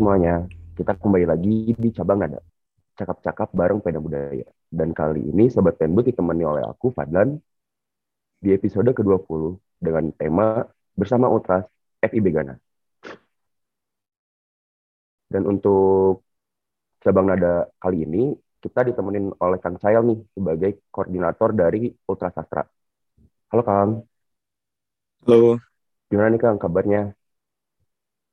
semuanya, kita kembali lagi di Cabang Nada. Cakap-cakap bareng Peda Budaya. Dan kali ini Sobat Penbut ditemani oleh aku, Fadlan, di episode ke-20 dengan tema Bersama Ultras FIB Ghana. Dan untuk Cabang Nada kali ini, kita ditemenin oleh Kang Sayal nih, sebagai koordinator dari Ultras Sastra. Halo Kang. Halo, Gimana nih Kang kabarnya?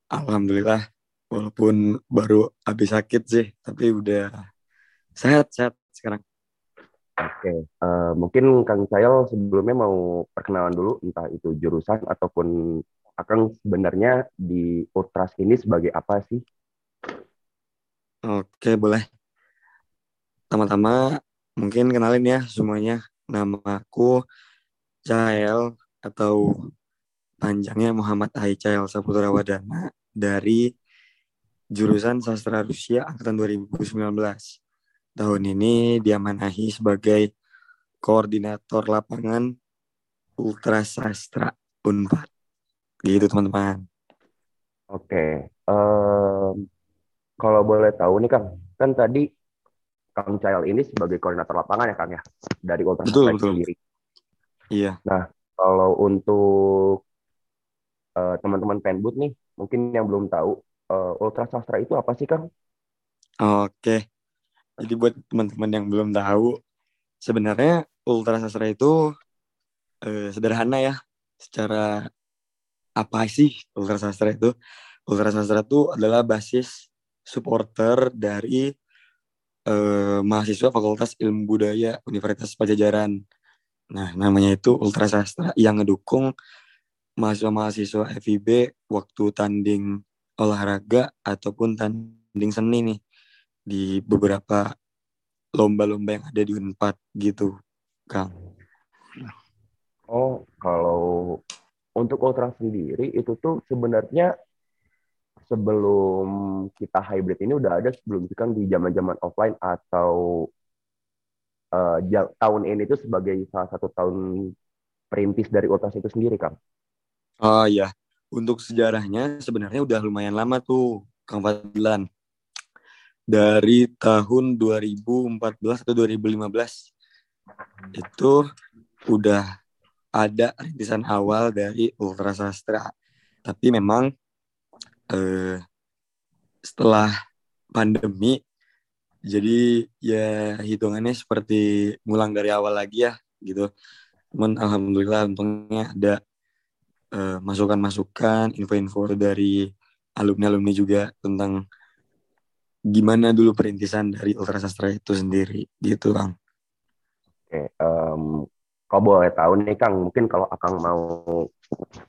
Alhamdulillah. Walaupun baru habis sakit sih, tapi udah sehat-sehat sekarang. Oke, eh, mungkin Kang Sayal sebelumnya mau perkenalan dulu, entah itu jurusan ataupun Akang sebenarnya di Ultras ini sebagai apa sih? Oke, boleh. Pertama-tama mungkin kenalin ya semuanya. Nama aku Cael atau panjangnya Muhammad Aicael Saputra Wadana dari jurusan Sastra Rusia angkatan 2019. Tahun ini diamanahi sebagai koordinator lapangan Ultra Sastra Unpad. Gitu teman-teman. Oke, em, kalau boleh tahu nih Kang, kan tadi Kang Cael ini sebagai koordinator lapangan ya Kang ya, dari Ultras Betul, betul. sendiri. Iya. Kalau untuk eh, teman-teman Penbut nih, mungkin yang belum tahu, eh, Ultras Sastra itu apa sih Kang? Oke. Jadi buat teman-teman yang belum tahu, sebenarnya Ultra Sastra itu eh, sederhana ya. Secara apa sih Ultra Sastra itu? Ultra Sastra itu adalah basis supporter dari eh, mahasiswa Fakultas Ilmu Budaya Universitas Pajajaran. Nah, namanya itu Ultra Sastra yang ngedukung mahasiswa-mahasiswa FIB waktu tanding olahraga ataupun tanding seni nih di beberapa lomba-lomba yang ada di Unpad gitu, Kang. Oh, kalau untuk Ultras sendiri itu tuh sebenarnya sebelum kita hybrid ini udah ada sebelum itu kan di zaman-zaman offline atau ja- tahun ini tuh sebagai salah satu tahun perintis dari Ultras itu sendiri, Kang. Oh iya, untuk sejarahnya sebenarnya udah lumayan lama tuh, Kang Fadlan. Dari tahun 2014 atau 2015 itu udah ada rintisan awal dari Ultra Sastra. Tapi memang eh, setelah pandemi, jadi ya hitungannya seperti ngulang dari awal lagi ya gitu. Cuman alhamdulillah untungnya ada eh, masukan-masukan, info-info dari alumni-alumni juga tentang gimana dulu perintisan dari Ultra Sastra itu sendiri gitu Bang. Oke, em, kalau boleh tahu nih, Kang, mungkin kalau Akang mau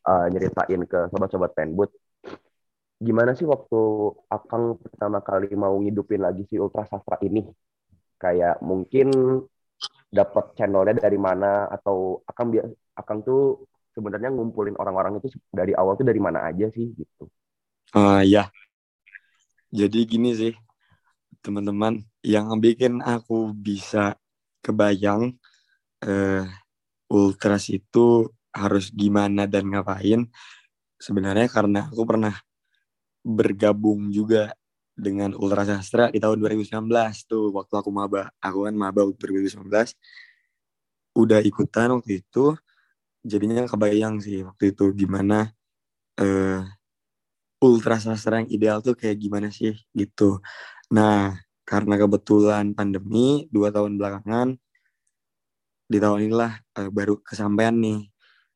eh, nyeritain ke sobat-sobat Penbut, gimana sih waktu Akang pertama kali mau ngidupin lagi si Ultras Sastra ini? Kayak mungkin dapat channelnya dari mana atau Akang Akang tuh sebenarnya ngumpulin orang-orang itu dari awal tuh dari mana aja sih gitu. Ah ya, jadi gini sih teman-teman yang bikin aku bisa kebayang eh, Ultras itu harus gimana dan ngapain sebenarnya karena aku pernah bergabung juga dengan Ultra Sastra di tahun 2019 tuh waktu aku maba aku kan maba 2019 udah ikutan waktu itu jadinya kebayang sih waktu itu gimana eh, Ultra Sastra yang ideal tuh kayak gimana sih gitu. Nah karena kebetulan pandemi dua tahun belakangan di tahun inilah eh, baru kesampaian nih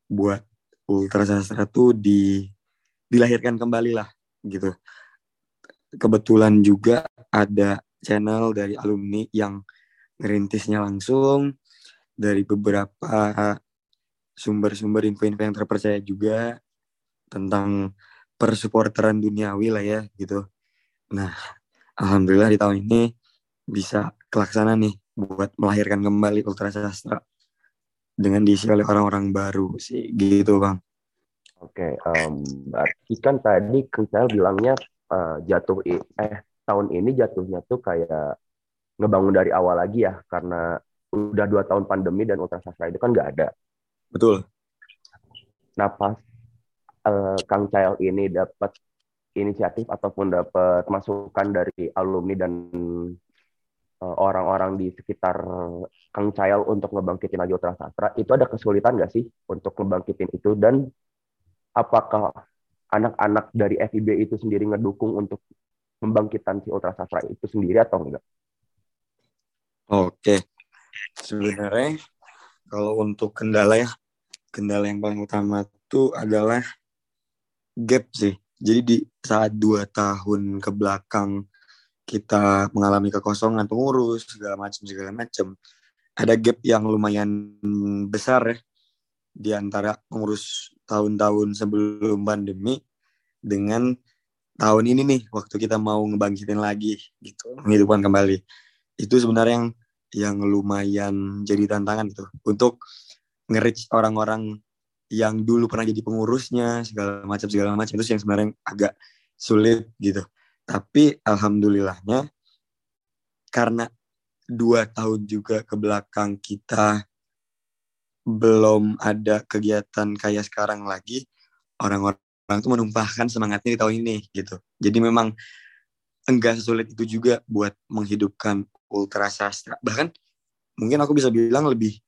buat Ultra Sastra tuh di dilahirkan kembali lah gitu. Kebetulan juga ada channel dari alumni yang ngerintisnya langsung dari beberapa sumber-sumber info-info yang terpercaya juga tentang persupporteran duniawi lah ya gitu. Nah, alhamdulillah di tahun ini bisa kelaksana nih buat melahirkan kembali Ultra Sastra dengan diisi oleh orang-orang baru sih gitu bang. Oke, em, berarti kan tadi Cahil bilangnya eh, jatuh eh tahun ini jatuhnya tuh kayak ngebangun dari awal lagi ya karena udah dua tahun pandemi dan Ultra Sastra itu kan nggak ada. Betul. Nah pas eh, Kang Cahil ini dapat inisiatif ataupun dapat masukan dari alumni dan uh, orang-orang di sekitar Kang Cayal untuk ngebangkitin lagi Ultra Sastra, itu ada kesulitan nggak sih untuk ngebangkitin itu? Dan apakah anak-anak dari FIB itu sendiri ngedukung untuk membangkitkan si Ultra Sastra itu sendiri atau enggak? Oke, sebenarnya kalau untuk kendala ya, kendala yang paling utama itu adalah gap sih. Jadi di saat dua tahun ke belakang kita mengalami kekosongan pengurus segala macam segala macam, ada gap yang lumayan besar ya. Di antara pengurus tahun-tahun sebelum pandemi dengan tahun ini nih waktu kita mau ngebangkitin lagi gitu menghidupkan kembali. Itu sebenarnya yang yang lumayan jadi tantangan gitu. Untuk nge orang-orang yang dulu pernah jadi pengurusnya segala macam segala macam itu yang sebenarnya agak sulit gitu. Tapi alhamdulillahnya karena dua tahun juga ke belakang kita belum ada kegiatan kayak sekarang lagi orang-orang tuh menumpahkan semangatnya di tahun ini gitu. Jadi memang enggak sesulit itu juga buat menghidupkan ultra sastra. Bahkan mungkin aku bisa bilang lebih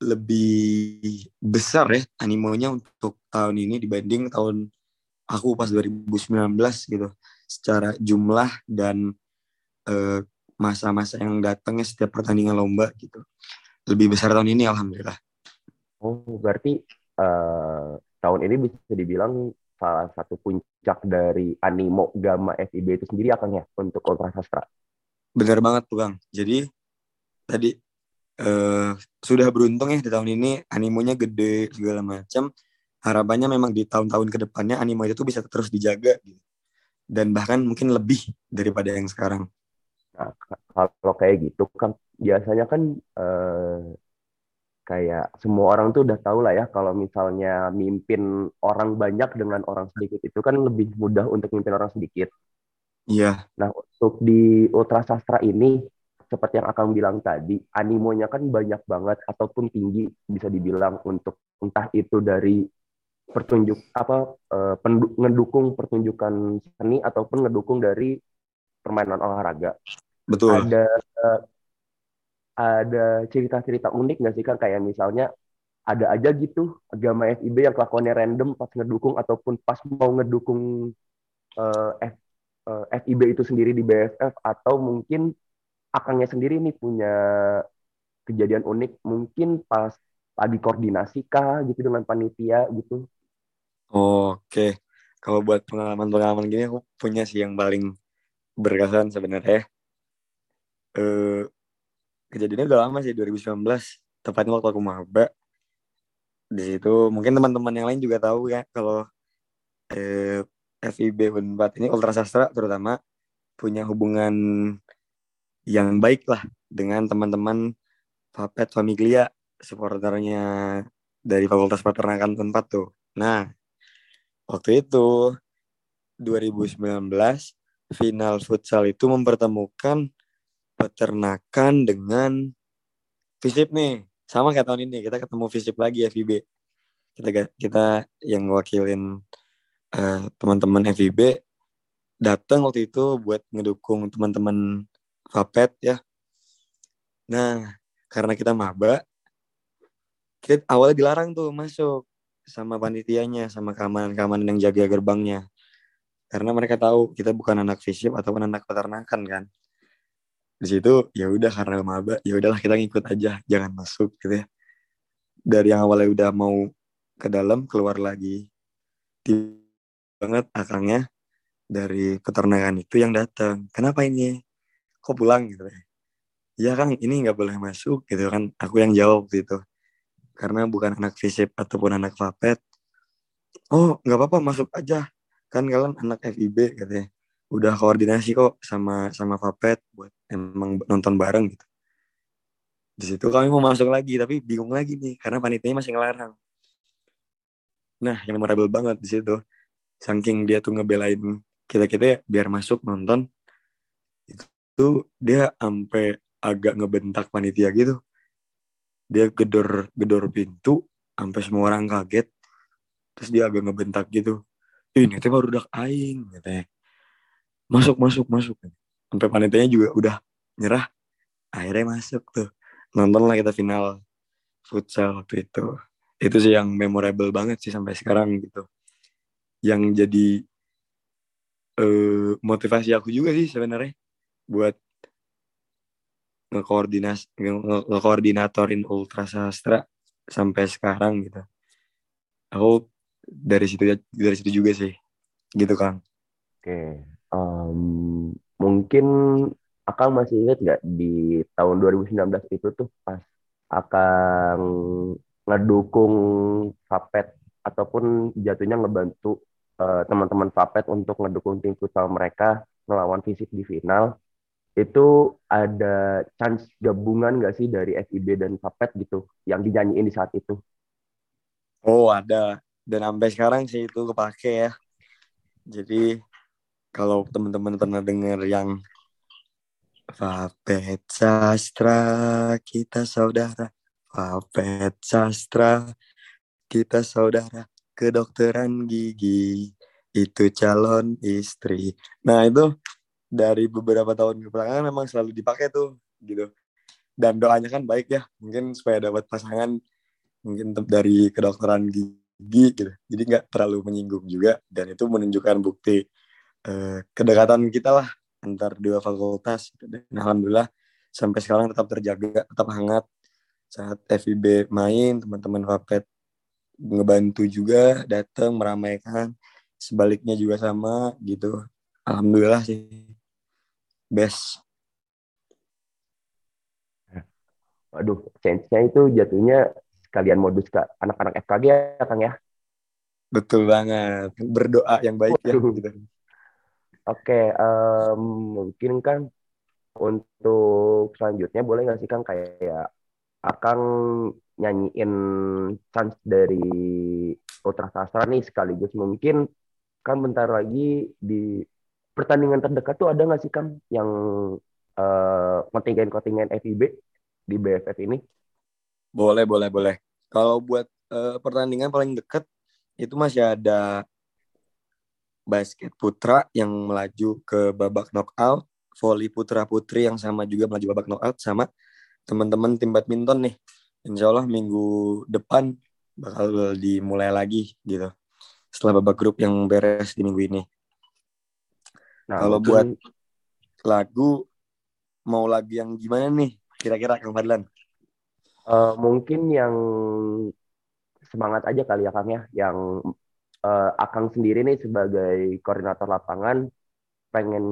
lebih besar ya animonya untuk tahun ini dibanding tahun aku pas 2019 gitu secara jumlah dan eh, masa-masa yang datangnya setiap pertandingan lomba gitu lebih besar tahun ini alhamdulillah Oh, berarti uh, tahun ini bisa dibilang salah satu puncak dari animo Gama FIB itu sendiri akan ya untuk Ultra Sastra. Benar banget tuh Bang. Jadi tadi uh, sudah beruntung ya di tahun ini animonya gede segala macam. Harapannya memang di tahun-tahun ke depannya animo itu bisa terus dijaga gitu. Dan bahkan mungkin lebih daripada yang sekarang. Nah, kalau kayak gitu kan biasanya kan uh, kayak semua orang tuh udah tahu lah ya kalau misalnya mimpin orang banyak dengan orang sedikit itu kan lebih mudah untuk mimpin orang sedikit. Iya. Nah untuk di ultra sastra ini seperti yang akan bilang tadi animonya kan banyak banget ataupun tinggi bisa dibilang untuk entah itu dari pertunjuk apa uh, ngedukung pertunjukan seni ataupun ngedukung dari permainan olahraga. Betul. Ada uh, ada cerita-cerita unik nggak sih kan kayak misalnya ada aja gitu agama FIB yang kelakuannya random pas ngedukung ataupun pas mau ngedukung uh, F, eh, FIB itu sendiri di BFF atau mungkin akangnya sendiri nih punya kejadian unik mungkin pas lagi koordinasi kah gitu dengan panitia gitu. Oke, kalau buat pengalaman-pengalaman gini aku punya sih yang paling berkesan sebenarnya. Eh, kejadiannya udah lama sih 2019 tepatnya waktu aku maba di situ mungkin teman-teman yang lain juga tahu ya kalau eh, FIB Unpad ini ultra sastra terutama punya hubungan yang baik lah dengan teman-teman Fapet Famiglia supporternya dari Fakultas Peternakan Unpad tuh. Nah, waktu itu 2019 final futsal itu mempertemukan peternakan dengan FISIP nih. Sama kayak tahun ini, kita ketemu FISIP lagi FIB. Kita kita yang wakilin uh, teman-teman FIB datang waktu itu buat ngedukung teman-teman Fapet ya. Nah, karena kita maba, kita awalnya dilarang tuh masuk sama panitianya, sama keamanan-keamanan yang jaga gerbangnya. Karena mereka tahu kita bukan anak FISIP ataupun anak peternakan kan. Di situ ya udah karena maba ya udahlah kita ngikut aja jangan masuk gitu ya. Dari yang awalnya udah mau ke dalam keluar lagi. Tiba banget akangnya dari peternakan itu yang datang. Kenapa ini kok pulang gitu ya kang ini nggak boleh masuk gitu kan aku yang jawab gitu karena bukan anak fisip ataupun anak fapet oh nggak apa-apa masuk aja kan kalian anak FIB katanya udah koordinasi kok sama sama Fapet buat emang nonton bareng gitu. Di situ kami mau masuk lagi tapi bingung lagi nih karena panitianya masih ngelarang. Nah, yang memorable banget di situ. Saking dia tuh ngebelain kita-kita ya, biar masuk nonton. Itu dia sampai agak ngebentak panitia gitu. Dia gedor gedor pintu sampai semua orang kaget. Terus dia agak ngebentak gitu. ini teh baru udah aing katanya. Masuk masuk masuk. Sampai panitianya juga udah nyerah. Akhirnya masuk tuh. Nonton lah kita final futsal waktu itu. Itu sih yang memorable banget sih sampai sekarang gitu. Yang jadi uh, motivasi aku juga sih sebenarnya buat ngekoordinas nge ngekoordinatorin ultra sastra sampai sekarang gitu. Aku dari situ dari situ juga sih gitu kang. Oke um, mungkin akang masih ingat nggak di tahun 2019 itu tuh pas akan ngedukung Fapet ataupun jatuhnya ngebantu uh, teman-teman Fapet untuk ngedukung tim futsal mereka melawan fisik di final itu ada chance gabungan gak sih dari FIB dan Fapet gitu yang dinyanyiin di saat itu? Oh ada dan sampai sekarang sih itu kepake ya. Jadi kalau teman-teman pernah dengar yang Fapet Sastra kita saudara, Fapet Sastra kita saudara, kedokteran gigi itu calon istri. Nah itu dari beberapa tahun kebelakangan memang selalu dipakai tuh gitu. Dan doanya kan baik ya, mungkin supaya dapat pasangan mungkin dari kedokteran gigi gitu. Jadi nggak terlalu menyinggung juga dan itu menunjukkan bukti eh, kedekatan kita lah antar dua fakultas dan alhamdulillah sampai sekarang tetap terjaga tetap hangat. Saat FIB main teman-teman Wapet ngebantu juga datang meramaikan sebaliknya juga sama gitu. Alhamdulillah sih best Waduh, chance-nya itu jatuhnya sekalian modus ke anak-anak FKG ya Kang ya. Betul banget. Berdoa yang baik ya. Gitu. Oke, okay, um, mungkin kan untuk selanjutnya boleh nggak sih Kang kayak Akang nyanyiin chance dari Ultra Sastra nih sekaligus mungkin kan bentar lagi di pertandingan terdekat tuh ada nggak sih Kang yang uh, kontingen-kontingen FIB di BFF ini? Boleh, boleh, boleh. Kalau buat uh, pertandingan paling dekat itu masih ada basket putra yang melaju ke babak knockout, volley putra putri yang sama juga melaju babak knockout sama teman-teman tim badminton nih. Insya Allah minggu depan bakal dimulai lagi gitu. Setelah babak grup yang beres di minggu ini. Nah, Kalau buat lagu mau lagu yang gimana nih? Kira-kira Kang Fadlan? Uh, mungkin yang semangat aja kali ya Kang ya, yang uh, Akang sendiri nih sebagai koordinator lapangan pengen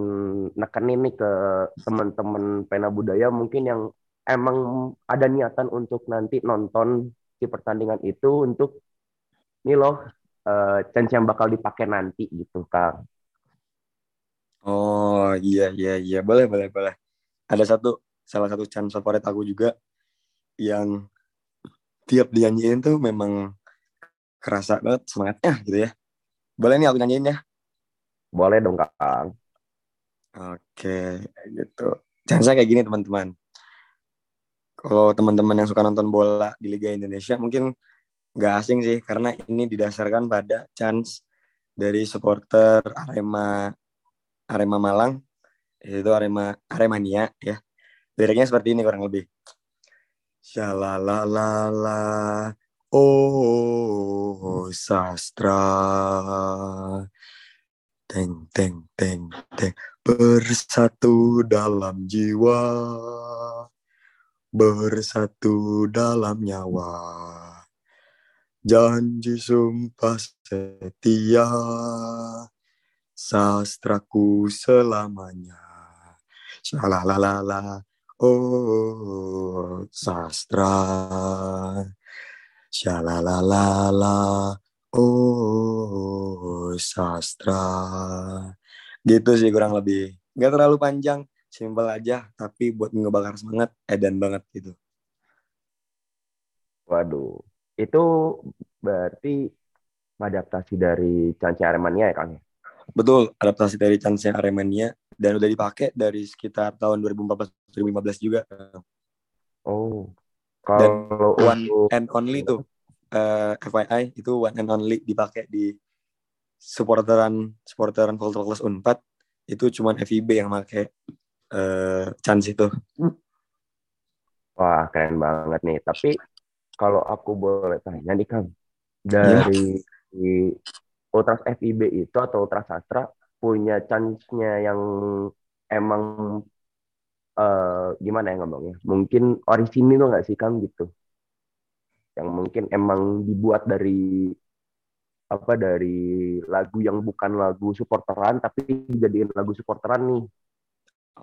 nekenin nih ke teman-teman pena budaya mungkin yang emang ada niatan untuk nanti nonton si pertandingan itu untuk ini loh uh, chance yang bakal dipakai nanti gitu Kang. Oh iya iya iya boleh boleh boleh. Ada satu salah satu chance favorit aku juga yang tiap dinyanyiin tuh memang kerasa banget semangatnya gitu ya. Boleh nih aku nyanyiin ya? Boleh dong Kang. Oke, gitu. Chance kayak gini teman-teman. Kalau teman-teman yang suka nonton bola di Liga Indonesia mungkin nggak asing sih karena ini didasarkan pada chance dari supporter Arema Arema Malang itu Arema Aremania ya. Liriknya seperti ini kurang lebih. Shalalalala, oh sastra. Teng, teng, teng, teng. Bersatu dalam jiwa. Bersatu dalam nyawa. Janji sumpah setia. Sastraku selamanya. Shalalalala. Oh, sastra. Shalalalala. Oh, sastra. Gitu sih kurang lebih. Gak terlalu panjang, simpel aja, tapi buat ngebakar semangat, edan banget gitu. Waduh, itu berarti adaptasi dari Chance Aremania ya Kang? Betul, adaptasi dari Chance Aremania dan udah dipakai dari sekitar tahun 2014 2015 juga. Oh. Kalau dan one and only tuh uh, eh, FYI itu one and only dipakai di supporteran supporteran Fakultas Unpad itu cuman FIB yang pakai uh, chance itu. Wah, keren banget nih. Tapi kalau aku boleh tanya nih Kang, dari ya. Ultras FIB itu atau Ultras Sastra punya chance-nya yang emang uh, gimana ya ngomongnya? Mungkin orisinil nggak sih Kang gitu? Yang mungkin emang dibuat dari apa dari lagu yang bukan lagu supporteran tapi dijadiin lagu supporteran nih.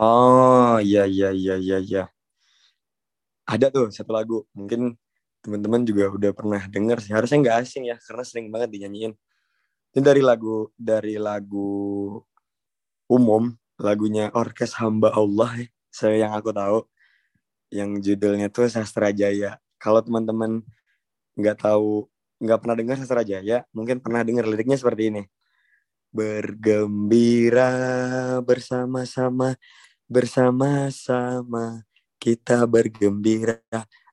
Oh iya iya iya iya iya. Ada tuh satu lagu mungkin teman-teman juga udah pernah denger sih harusnya nggak asing ya karena sering banget dinyanyiin. Ini dari lagu dari lagu umum lagunya Orkes Hamba Allah ya. Saya yang aku tahu yang judulnya tuh Sastra Jaya. Kalau teman-teman nggak tahu nggak pernah dengar Sastra Jaya, mungkin pernah dengar liriknya seperti ini. Bergembira bersama-sama, bersama-sama kita bergembira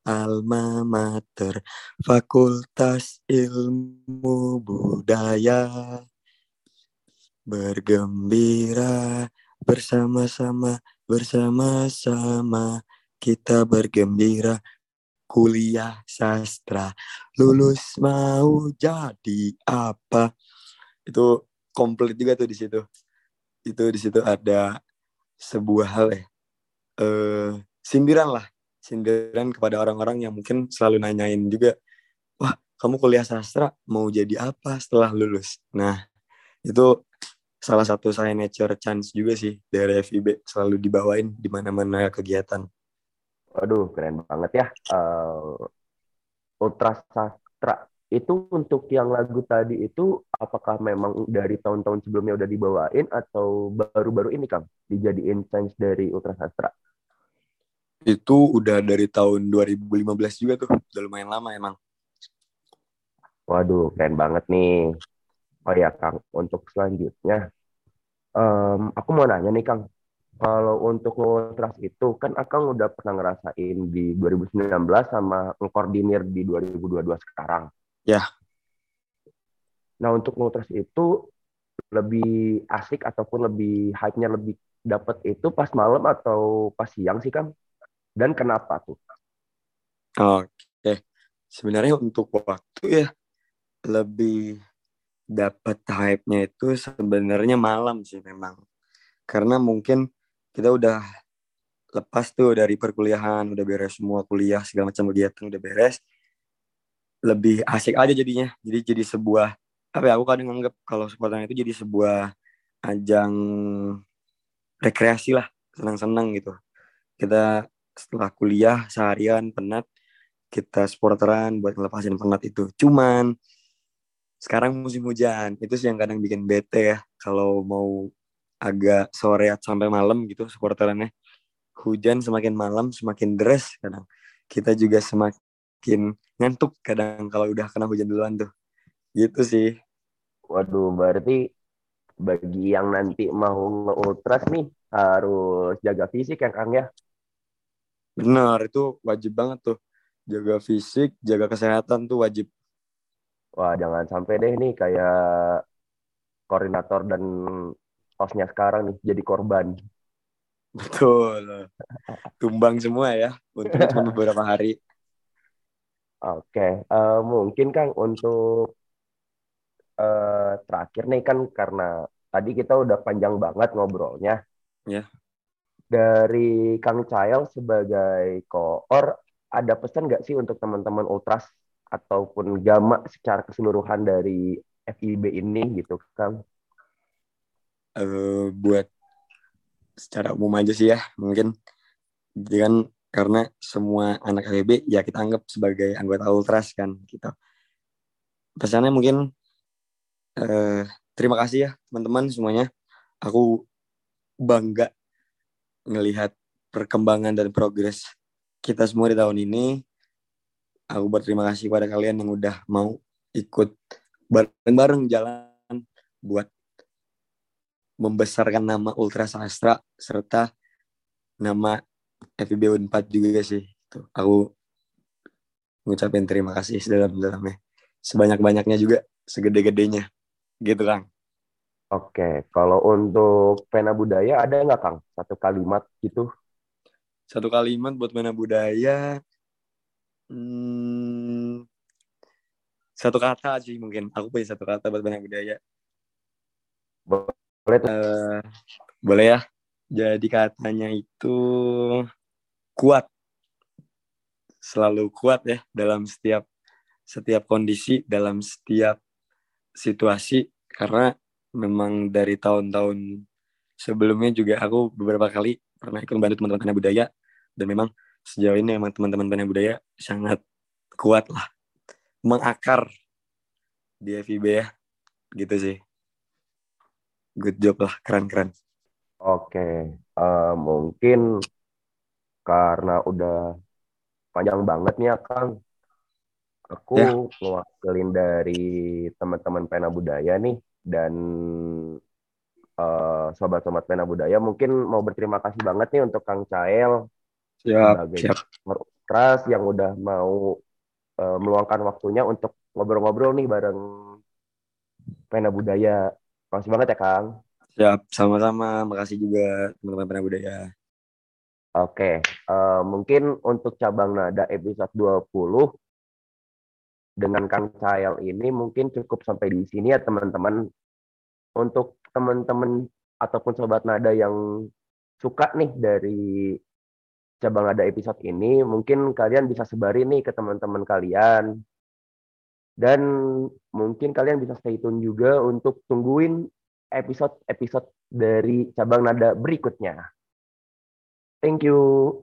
alma mater Fakultas Ilmu Budaya. Bergembira bersama-sama bersama-sama kita bergembira. Kuliah sastra lulus mau jadi apa? Itu komplit juga tuh di situ. Itu di situ ada sebuah hal ya. Eh, sindiran lah sindiran kepada orang-orang yang mungkin selalu nanyain juga wah kamu kuliah sastra mau jadi apa setelah lulus nah itu salah satu saya nature chance juga sih dari FIB selalu dibawain di mana-mana kegiatan Waduh, keren banget ya. Uh, Ultra Sastra itu untuk yang lagu tadi itu apakah memang dari tahun-tahun sebelumnya udah dibawain atau baru-baru ini Kang dijadiin chance dari Ultra Sastra? Itu udah dari tahun 2015 juga tuh, udah lumayan lama emang. Waduh, keren banget nih. Oh ya Kang, untuk selanjutnya, um, aku mau nanya nih Kang, kalau untuk ngultras itu kan Akang udah pernah ngerasain di 2019 sama ngkoordinir di 2022 sekarang. Ya. Nah untuk ngultras itu lebih asik ataupun lebih hype-nya lebih dapat itu pas malam atau pas siang sih Kang? Dan kenapa tuh? Oke. Sebenarnya untuk waktu ya lebih dapat hype-nya itu sebenarnya malam sih memang. Karena mungkin kita udah lepas tuh dari perkuliahan, udah beres semua kuliah, segala macam kegiatan udah beres. Lebih asik aja jadinya. Jadi jadi sebuah apa ya aku kadang nganggap kalau supportan itu jadi sebuah ajang rekreasi lah, senang-senang gitu. Kita setelah kuliah seharian penat, kita sporteran buat ngelepasin penat itu. Cuman sekarang musim hujan, itu sih yang kadang bikin bete ya kalau mau agak sore sampai malam gitu supporterannya hujan semakin malam semakin deras kadang. Kita juga semakin ngantuk kadang kalau udah kena hujan duluan tuh. Gitu sih. Waduh berarti bagi yang nanti mau nge-ultras nih harus jaga fisik ya Kang ya benar itu wajib banget tuh jaga fisik jaga kesehatan tuh wajib wah jangan sampai deh nih kayak koordinator dan hostnya sekarang nih jadi korban. Betul. Tumbang semua ya. Untungnya cuma beberapa hari. Oke, okay. uh, mungkin Kang untuk uh, terakhir nih kan karena tadi kita udah panjang banget ngobrolnya. Ya. Yeah. Dari Kang Cael sebagai koor, ada pesan nggak sih untuk teman-teman ultras ataupun gama secara keseluruhan dari FIB ini gitu, Kang? uh, buat secara umum aja sih ya mungkin. Kan karena semua anak LB ya kita anggap sebagai anggota ultras kan gitu. Pesannya mungkin uh, terima kasih ya teman-teman semuanya. Aku bangga ngelihat perkembangan dan progres kita semua di tahun ini aku berterima kasih pada kalian yang udah mau ikut bareng-bareng jalan buat membesarkan nama Ultra Sastra serta nama FIB Unpad juga sih. Tuh, aku ngucapin terima kasih sedalam-dalamnya. Sebanyak-banyaknya juga, segede-gedenya. Gitu, Kang. Oke, kalau untuk pena budaya ada nggak Kang? Satu kalimat gitu? Satu kalimat buat pena budaya. Hmm, satu kata sih mungkin. Aku punya satu kata buat pena budaya. Boleh tuh. Uh, boleh ya. Jadi katanya itu kuat. Selalu kuat ya dalam setiap setiap kondisi, dalam setiap situasi karena memang dari tahun-tahun sebelumnya juga aku beberapa kali pernah ikut membantu teman-teman Pena Budaya. Dan memang sejauh ini memang teman-teman Pena Budaya sangat kuat lah. Mengakar di FIB ya. Gitu sih. Good job lah. Keren-keren. Oke. Uh, mungkin karena udah panjang banget nih Kang aku ya. mewakilin dari teman-teman Pena Budaya nih dan uh, sobat-sobat pena budaya mungkin mau berterima kasih banget nih untuk Kang Cael siap, siap. keras yang udah mau uh, meluangkan waktunya untuk ngobrol-ngobrol nih bareng pena budaya. Makasih banget ya Kang. Siap, sama-sama. Makasih juga teman-teman pena budaya. Oke, uh, mungkin untuk cabang nada episode 20 dengan Kang Cael ini mungkin cukup sampai di sini ya teman-teman. Untuk teman-teman ataupun sobat nada yang suka nih dari cabang nada episode ini, mungkin kalian bisa sebarin nih ke teman-teman kalian. Dan mungkin kalian bisa stay tune juga untuk tungguin episode-episode dari cabang nada berikutnya. Thank you.